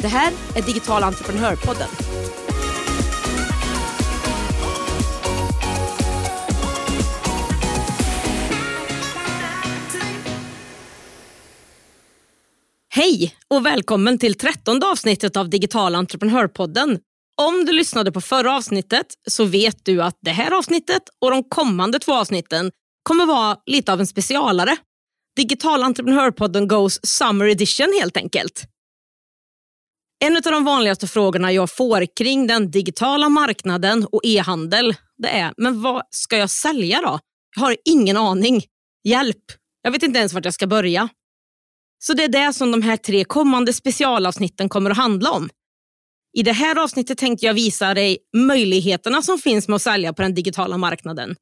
Det här är Digital entreprenörpodden. Hej och välkommen till trettonde avsnittet av Digital entreprenörpodden. Om du lyssnade på förra avsnittet så vet du att det här avsnittet och de kommande två avsnitten kommer vara lite av en specialare. Digital entreprenörpodden Goes Summer Edition helt enkelt. En av de vanligaste frågorna jag får kring den digitala marknaden och e-handel det är, men vad ska jag sälja då? Jag har ingen aning. Hjälp! Jag vet inte ens vart jag ska börja. Så det är det som de här tre kommande specialavsnitten kommer att handla om. I det här avsnittet tänkte jag visa dig möjligheterna som finns med att sälja på den digitala marknaden.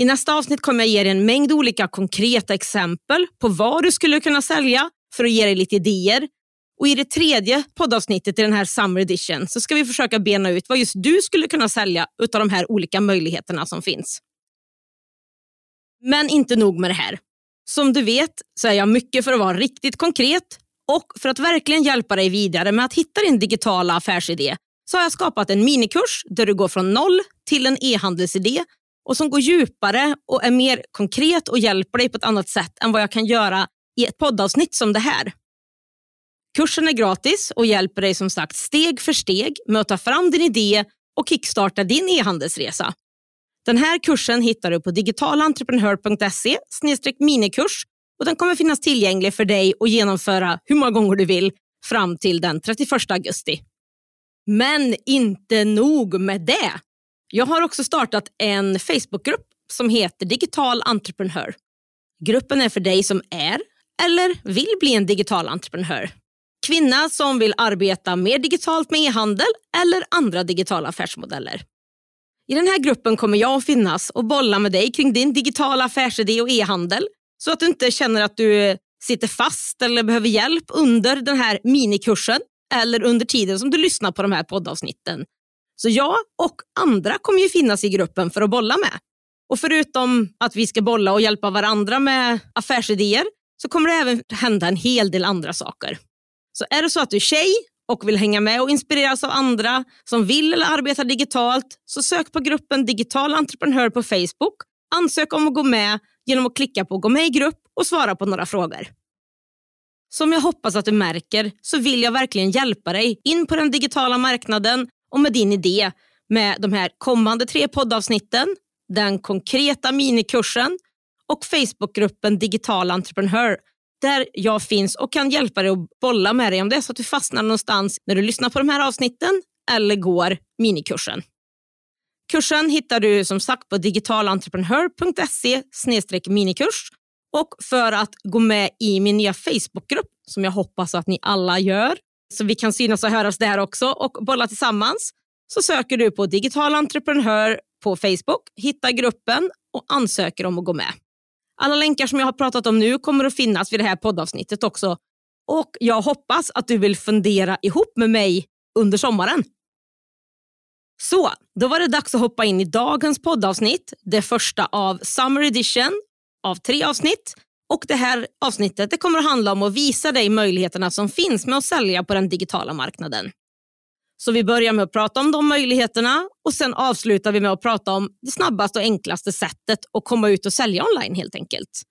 I nästa avsnitt kommer jag ge dig en mängd olika konkreta exempel på vad du skulle kunna sälja för att ge dig lite idéer. Och I det tredje poddavsnittet i den här Summer Edition så ska vi försöka bena ut vad just du skulle kunna sälja utav de här olika möjligheterna som finns. Men inte nog med det här. Som du vet så är jag mycket för att vara riktigt konkret och för att verkligen hjälpa dig vidare med att hitta din digitala affärsidé så har jag skapat en minikurs där du går från noll till en e-handelsidé och som går djupare och är mer konkret och hjälper dig på ett annat sätt än vad jag kan göra i ett poddavsnitt som det här. Kursen är gratis och hjälper dig som sagt steg för steg med att ta fram din idé och kickstarta din e-handelsresa. Den här kursen hittar du på digitalentreprenör.se minikurs och den kommer finnas tillgänglig för dig att genomföra hur många gånger du vill fram till den 31 augusti. Men inte nog med det. Jag har också startat en Facebookgrupp som heter Digital entreprenör. Gruppen är för dig som är eller vill bli en digital entreprenör. Kvinna som vill arbeta mer digitalt med e-handel eller andra digitala affärsmodeller. I den här gruppen kommer jag att finnas och bolla med dig kring din digitala affärsidé och e-handel så att du inte känner att du sitter fast eller behöver hjälp under den här minikursen eller under tiden som du lyssnar på de här poddavsnitten. Så jag och andra kommer ju finnas i gruppen för att bolla med. Och förutom att vi ska bolla och hjälpa varandra med affärsidéer så kommer det även hända en hel del andra saker. Så är det så att du är tjej och vill hänga med och inspireras av andra som vill eller arbetar digitalt så sök på gruppen Digital entreprenör på Facebook. Ansök om att gå med genom att klicka på gå med i grupp och svara på några frågor. Som jag hoppas att du märker så vill jag verkligen hjälpa dig in på den digitala marknaden och med din idé med de här kommande tre poddavsnitten, den konkreta minikursen och Facebookgruppen Digital entreprenör där jag finns och kan hjälpa dig att bolla med dig om det är så att du fastnar någonstans när du lyssnar på de här avsnitten eller går minikursen. Kursen hittar du som sagt på digitalentreprenör.se minikurs och för att gå med i min nya Facebookgrupp som jag hoppas att ni alla gör så vi kan synas och höras där också och bolla tillsammans så söker du på digital entreprenör på Facebook, hittar gruppen och ansöker om att gå med. Alla länkar som jag har pratat om nu kommer att finnas vid det här poddavsnittet också. Och jag hoppas att du vill fundera ihop med mig under sommaren. Så, då var det dags att hoppa in i dagens poddavsnitt. Det första av Summer Edition av tre avsnitt. Och Det här avsnittet det kommer att handla om att visa dig möjligheterna som finns med att sälja på den digitala marknaden. Så vi börjar med att prata om de möjligheterna och sen avslutar vi med att prata om det snabbaste och enklaste sättet att komma ut och sälja online helt enkelt.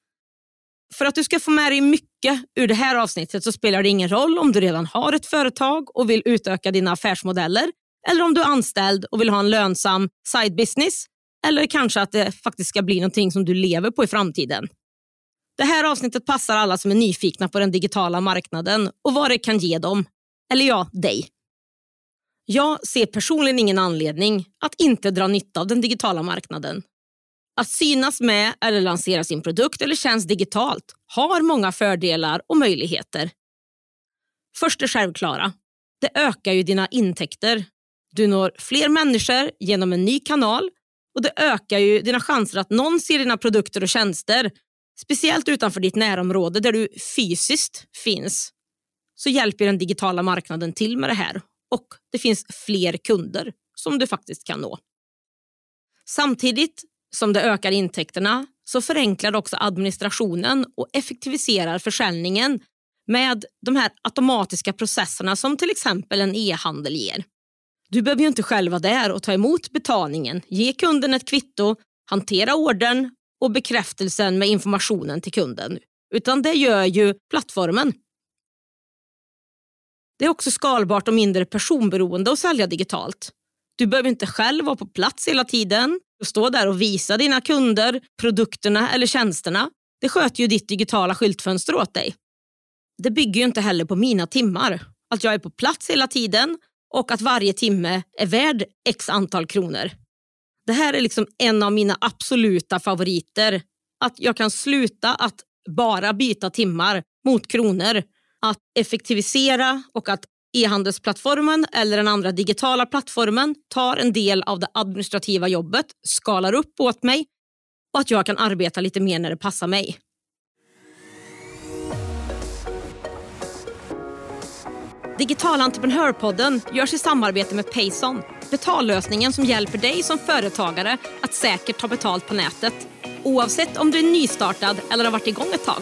För att du ska få med dig mycket ur det här avsnittet så spelar det ingen roll om du redan har ett företag och vill utöka dina affärsmodeller eller om du är anställd och vill ha en lönsam side business eller kanske att det faktiskt ska bli någonting som du lever på i framtiden. Det här avsnittet passar alla som är nyfikna på den digitala marknaden och vad det kan ge dem. Eller ja, dig. Jag ser personligen ingen anledning att inte dra nytta av den digitala marknaden. Att synas med eller lansera sin produkt eller tjänst digitalt har många fördelar och möjligheter. Först det självklara. Det ökar ju dina intäkter. Du når fler människor genom en ny kanal och det ökar ju dina chanser att någon ser dina produkter och tjänster. Speciellt utanför ditt närområde där du fysiskt finns. Så hjälper den digitala marknaden till med det här och det finns fler kunder som du faktiskt kan nå. Samtidigt som det ökar intäkterna så förenklar det också administrationen och effektiviserar försäljningen med de här automatiska processerna som till exempel en e-handel ger. Du behöver ju inte själv vara där och ta emot betalningen, ge kunden ett kvitto, hantera ordern och bekräftelsen med informationen till kunden. Utan det gör ju plattformen. Det är också skalbart och mindre personberoende att sälja digitalt. Du behöver inte själv vara på plats hela tiden och stå där och visa dina kunder produkterna eller tjänsterna. Det sköter ju ditt digitala skyltfönster åt dig. Det bygger ju inte heller på mina timmar. Att jag är på plats hela tiden och att varje timme är värd x antal kronor. Det här är liksom en av mina absoluta favoriter. Att jag kan sluta att bara byta timmar mot kronor. Att effektivisera och att e-handelsplattformen eller den andra digitala plattformen tar en del av det administrativa jobbet, skalar upp åt mig och att jag kan arbeta lite mer när det passar mig. Digital entreprenörpodden görs i samarbete med Payson. Betallösningen som hjälper dig som företagare att säkert ta betalt på nätet. Oavsett om du är nystartad eller har varit igång ett tag.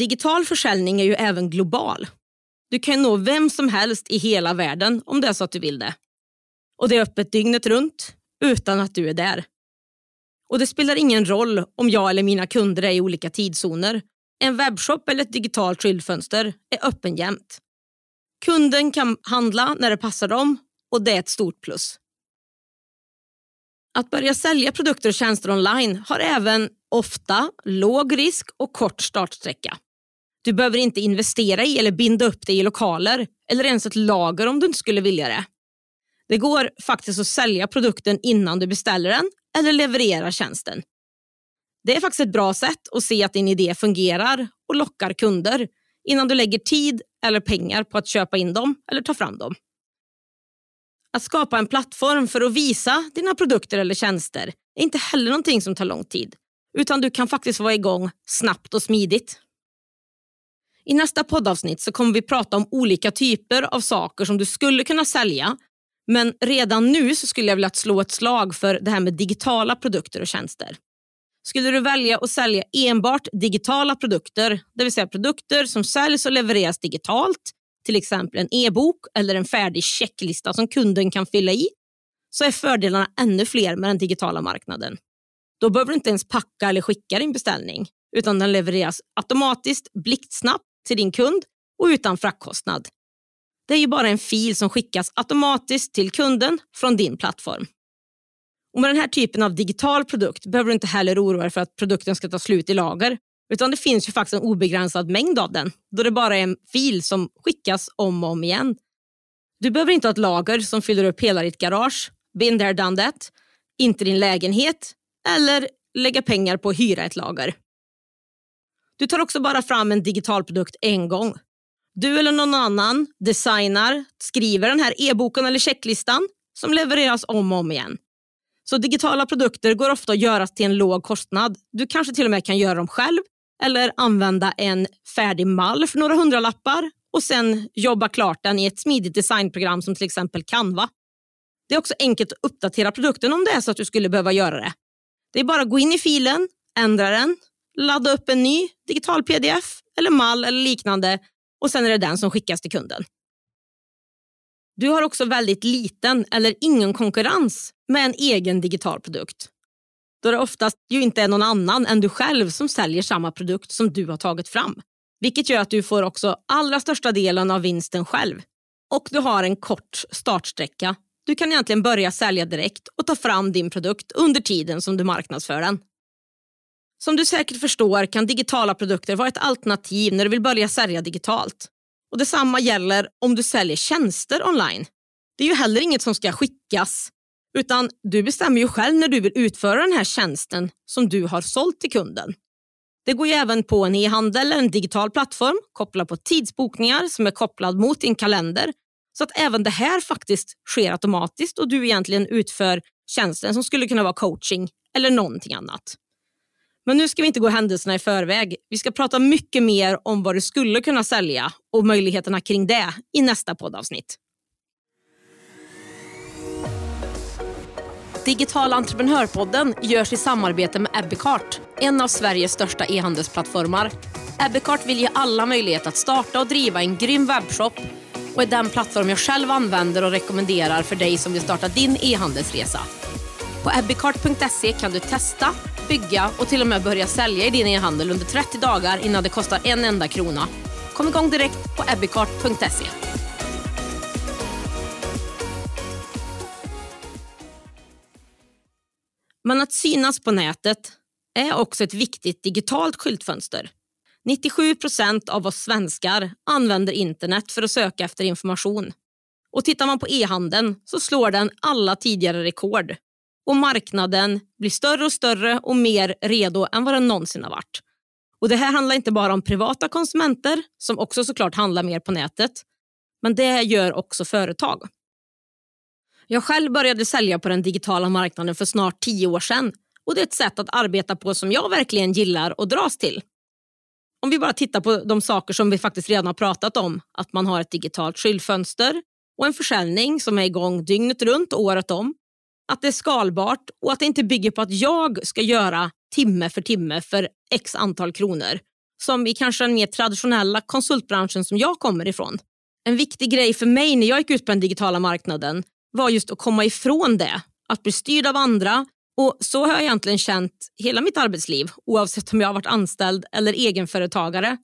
Digital försäljning är ju även global. Du kan nå vem som helst i hela världen om det är så att du vill det. Och det är öppet dygnet runt utan att du är där. Och det spelar ingen roll om jag eller mina kunder är i olika tidszoner. En webbshop eller ett digitalt skyltfönster är öppen jämt. Kunden kan handla när det passar dem och det är ett stort plus. Att börja sälja produkter och tjänster online har även ofta låg risk och kort startsträcka. Du behöver inte investera i eller binda upp dig i lokaler eller ens ett lager om du inte skulle vilja det. Det går faktiskt att sälja produkten innan du beställer den eller levererar tjänsten. Det är faktiskt ett bra sätt att se att din idé fungerar och lockar kunder innan du lägger tid eller pengar på att köpa in dem eller ta fram dem. Att skapa en plattform för att visa dina produkter eller tjänster är inte heller någonting som tar lång tid, utan du kan faktiskt vara igång snabbt och smidigt. I nästa poddavsnitt så kommer vi prata om olika typer av saker som du skulle kunna sälja men redan nu så skulle jag vilja slå ett slag för det här med digitala produkter och tjänster. Skulle du välja att sälja enbart digitala produkter, det vill säga produkter som säljs och levereras digitalt, till exempel en e-bok eller en färdig checklista som kunden kan fylla i, så är fördelarna ännu fler med den digitala marknaden. Då behöver du inte ens packa eller skicka din beställning, utan den levereras automatiskt, blixtsnabbt till din kund och utan fraktkostnad. Det är ju bara en fil som skickas automatiskt till kunden från din plattform. Och med den här typen av digital produkt behöver du inte heller oroa dig för att produkten ska ta slut i lager. Utan det finns ju faktiskt en obegränsad mängd av den, då det bara är en fil som skickas om och om igen. Du behöver inte ha ett lager som fyller upp hela ditt garage, been there done that, inte din lägenhet eller lägga pengar på att hyra ett lager. Du tar också bara fram en digital produkt en gång du eller någon annan designar, skriver den här e-boken eller checklistan som levereras om och om igen. Så digitala produkter går ofta att göra till en låg kostnad. Du kanske till och med kan göra dem själv eller använda en färdig mall för några hundralappar och sen jobba klart den i ett smidigt designprogram som till exempel Canva. Det är också enkelt att uppdatera produkten om det är så att du skulle behöva göra det. Det är bara att gå in i filen, ändra den, ladda upp en ny digital pdf eller mall eller liknande och sen är det den som skickas till kunden. Du har också väldigt liten eller ingen konkurrens med en egen digital produkt. då det oftast ju inte är någon annan än du själv som säljer samma produkt som du har tagit fram. Vilket gör att du får också allra största delen av vinsten själv. Och du har en kort startsträcka. Du kan egentligen börja sälja direkt och ta fram din produkt under tiden som du marknadsför den. Som du säkert förstår kan digitala produkter vara ett alternativ när du vill börja sälja digitalt. Och Detsamma gäller om du säljer tjänster online. Det är ju heller inget som ska skickas, utan du bestämmer ju själv när du vill utföra den här tjänsten som du har sålt till kunden. Det går ju även på en e-handel eller en digital plattform kopplad på tidsbokningar som är kopplad mot din kalender så att även det här faktiskt sker automatiskt och du egentligen utför tjänsten som skulle kunna vara coaching eller någonting annat. Men nu ska vi inte gå händelserna i förväg. Vi ska prata mycket mer om vad du skulle kunna sälja och möjligheterna kring det i nästa poddavsnitt. Digital entreprenörpodden görs i samarbete med Ebbecart, en av Sveriges största e-handelsplattformar. Ebbecart vill ge alla möjlighet att starta och driva en grym webbshop och är den plattform jag själv använder och rekommenderar för dig som vill starta din e-handelsresa. På ebbicart.se kan du testa, bygga och till och med börja sälja i din e-handel under 30 dagar innan det kostar en enda krona. Kom igång direkt på ebbicart.se. Men att synas på nätet är också ett viktigt digitalt skyltfönster. 97 procent av oss svenskar använder internet för att söka efter information. Och Tittar man på e-handeln så slår den alla tidigare rekord. Och Marknaden blir större och större och mer redo än vad den någonsin har varit. Och Det här handlar inte bara om privata konsumenter, som också såklart handlar mer på nätet. Men det gör också företag. Jag själv började sälja på den digitala marknaden för snart tio år sedan och det är ett sätt att arbeta på som jag verkligen gillar och dras till. Om vi bara tittar på de saker som vi faktiskt redan har pratat om, att man har ett digitalt skyltfönster och en försäljning som är igång dygnet runt och året om, att det är skalbart och att det inte bygger på att jag ska göra timme för timme för x antal kronor, som i kanske den mer traditionella konsultbranschen som jag kommer ifrån. En viktig grej för mig när jag gick ut på den digitala marknaden var just att komma ifrån det. Att bli styrd av andra. Och Så har jag egentligen känt hela mitt arbetsliv oavsett om jag har varit anställd eller egenföretagare.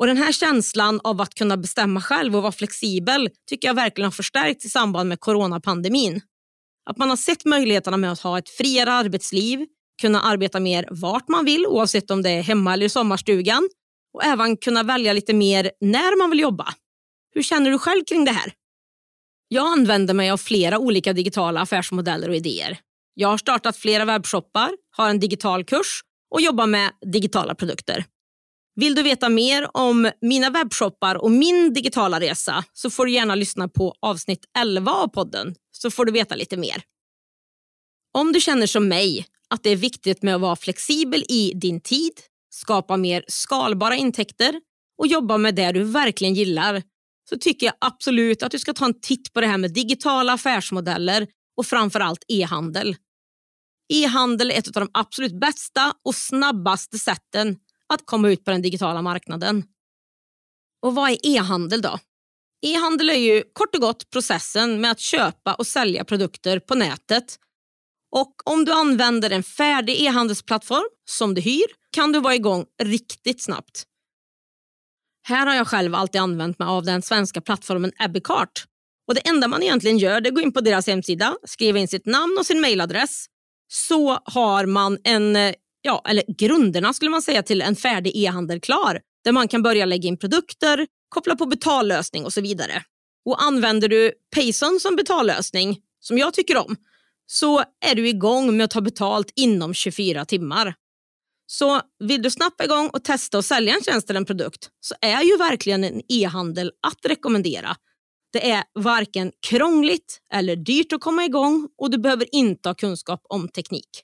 Och Den här känslan av att kunna bestämma själv och vara flexibel tycker jag verkligen har förstärkts i samband med coronapandemin. Att man har sett möjligheterna med att ha ett friare arbetsliv, kunna arbeta mer vart man vill oavsett om det är hemma eller i sommarstugan och även kunna välja lite mer när man vill jobba. Hur känner du själv kring det här? Jag använder mig av flera olika digitala affärsmodeller och idéer. Jag har startat flera webbshoppar, har en digital kurs och jobbar med digitala produkter. Vill du veta mer om mina webbshoppar och min digitala resa så får du gärna lyssna på avsnitt 11 av podden så får du veta lite mer. Om du känner som mig att det är viktigt med att vara flexibel i din tid, skapa mer skalbara intäkter och jobba med det du verkligen gillar så tycker jag absolut att du ska ta en titt på det här med digitala affärsmodeller och framförallt e-handel. E-handel är ett av de absolut bästa och snabbaste sätten att komma ut på den digitala marknaden. Och vad är e-handel då? E-handel är ju kort och gott processen med att köpa och sälja produkter på nätet. Och Om du använder en färdig e-handelsplattform som du hyr kan du vara igång riktigt snabbt. Här har jag själv alltid använt mig av den svenska plattformen Abbeycart. Och det enda man egentligen gör är att gå in på deras hemsida, skriva in sitt namn och sin mailadress. Så har man en, ja, eller grunderna skulle man säga till en färdig e-handel klar. Där man kan börja lägga in produkter, koppla på betallösning och så vidare. Och Använder du Payson som betallösning, som jag tycker om, så är du igång med att ta betalt inom 24 timmar. Så vill du snabbt igång och testa att sälja en tjänst eller en produkt så är ju verkligen en e-handel att rekommendera. Det är varken krångligt eller dyrt att komma igång och du behöver inte ha kunskap om teknik.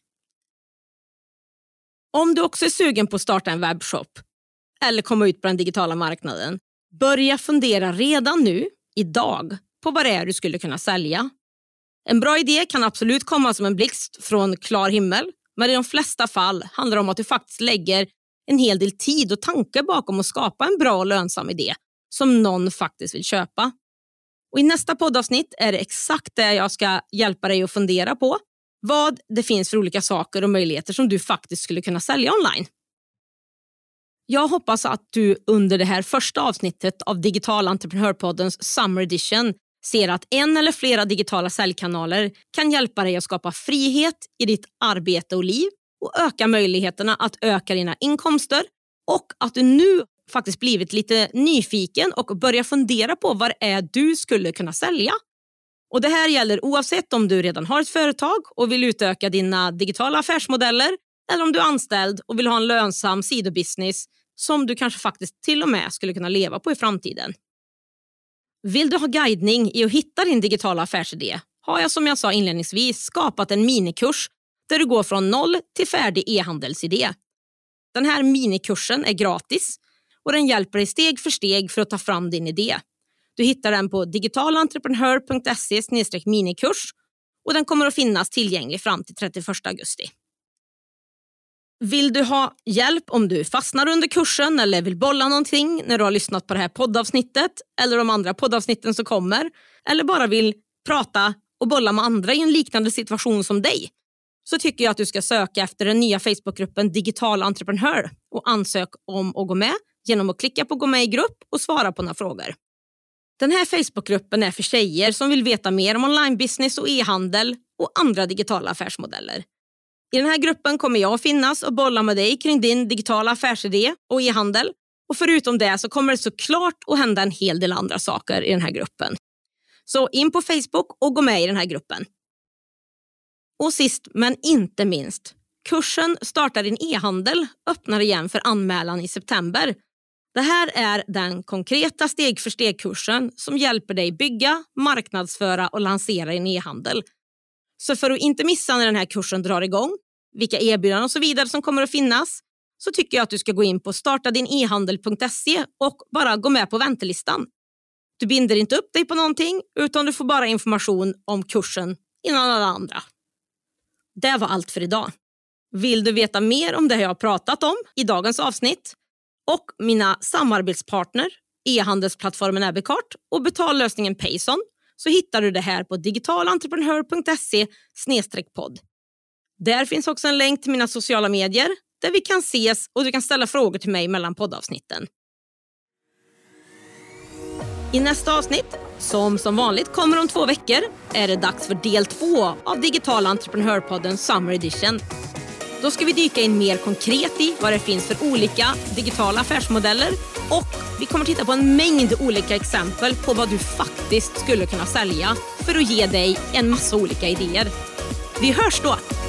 Om du också är sugen på att starta en webbshop eller komma ut på den digitala marknaden, börja fundera redan nu, idag, på vad det är du skulle kunna sälja. En bra idé kan absolut komma som en blixt från klar himmel men i de flesta fall handlar det om att du faktiskt lägger en hel del tid och tankar bakom att skapa en bra och lönsam idé som någon faktiskt vill köpa. Och I nästa poddavsnitt är det exakt det jag ska hjälpa dig att fundera på. vad det finns för olika saker och möjligheter som du faktiskt skulle kunna sälja online. Jag hoppas att du under det här första avsnittet av Digital Entreprenörpoddens Summer Edition ser att en eller flera digitala säljkanaler kan hjälpa dig att skapa frihet i ditt arbete och liv och öka möjligheterna att öka dina inkomster och att du nu faktiskt blivit lite nyfiken och börjar fundera på vad det är du skulle kunna sälja. Och Det här gäller oavsett om du redan har ett företag och vill utöka dina digitala affärsmodeller eller om du är anställd och vill ha en lönsam sidobusiness som du kanske faktiskt till och med skulle kunna leva på i framtiden. Vill du ha guidning i att hitta din digitala affärsidé har jag som jag sa inledningsvis skapat en minikurs där du går från noll till färdig e-handelsidé. Den här minikursen är gratis och den hjälper dig steg för steg för att ta fram din idé. Du hittar den på digitalentreprenör.se minikurs och den kommer att finnas tillgänglig fram till 31 augusti. Vill du ha hjälp om du fastnar under kursen eller vill bolla någonting när du har lyssnat på det här poddavsnittet eller de andra poddavsnitten som kommer eller bara vill prata och bolla med andra i en liknande situation som dig så tycker jag att du ska söka efter den nya Facebookgruppen Digital entreprenör och ansök om att gå med genom att klicka på gå med i grupp och svara på några frågor. Den här Facebookgruppen är för tjejer som vill veta mer om onlinebusiness och e-handel och andra digitala affärsmodeller. I den här gruppen kommer jag att finnas och bolla med dig kring din digitala affärsidé och e-handel. Och förutom det så kommer det såklart att hända en hel del andra saker i den här gruppen. Så in på Facebook och gå med i den här gruppen. Och sist men inte minst, kursen Starta din e-handel öppnar igen för anmälan i september. Det här är den konkreta steg för steg-kursen som hjälper dig bygga, marknadsföra och lansera din e-handel så för att inte missa när den här kursen drar igång, vilka erbjudanden och så vidare som kommer att finnas, så tycker jag att du ska gå in på startadinehandel.se och bara gå med på väntelistan. Du binder inte upp dig på någonting utan du får bara information om kursen innan alla andra. Det var allt för idag. Vill du veta mer om det jag har pratat om i dagens avsnitt och mina samarbetspartner e-handelsplattformen Abicart och betallösningen Payson så hittar du det här på digitalentreprenör.se podd. Där finns också en länk till mina sociala medier där vi kan ses och du kan ställa frågor till mig mellan poddavsnitten. I nästa avsnitt, som som vanligt kommer om två veckor, är det dags för del två av Digital entreprenörpodden Summer Edition. Då ska vi dyka in mer konkret i vad det finns för olika digitala affärsmodeller och vi kommer titta på en mängd olika exempel på vad du faktiskt skulle kunna sälja för att ge dig en massa olika idéer. Vi hörs då!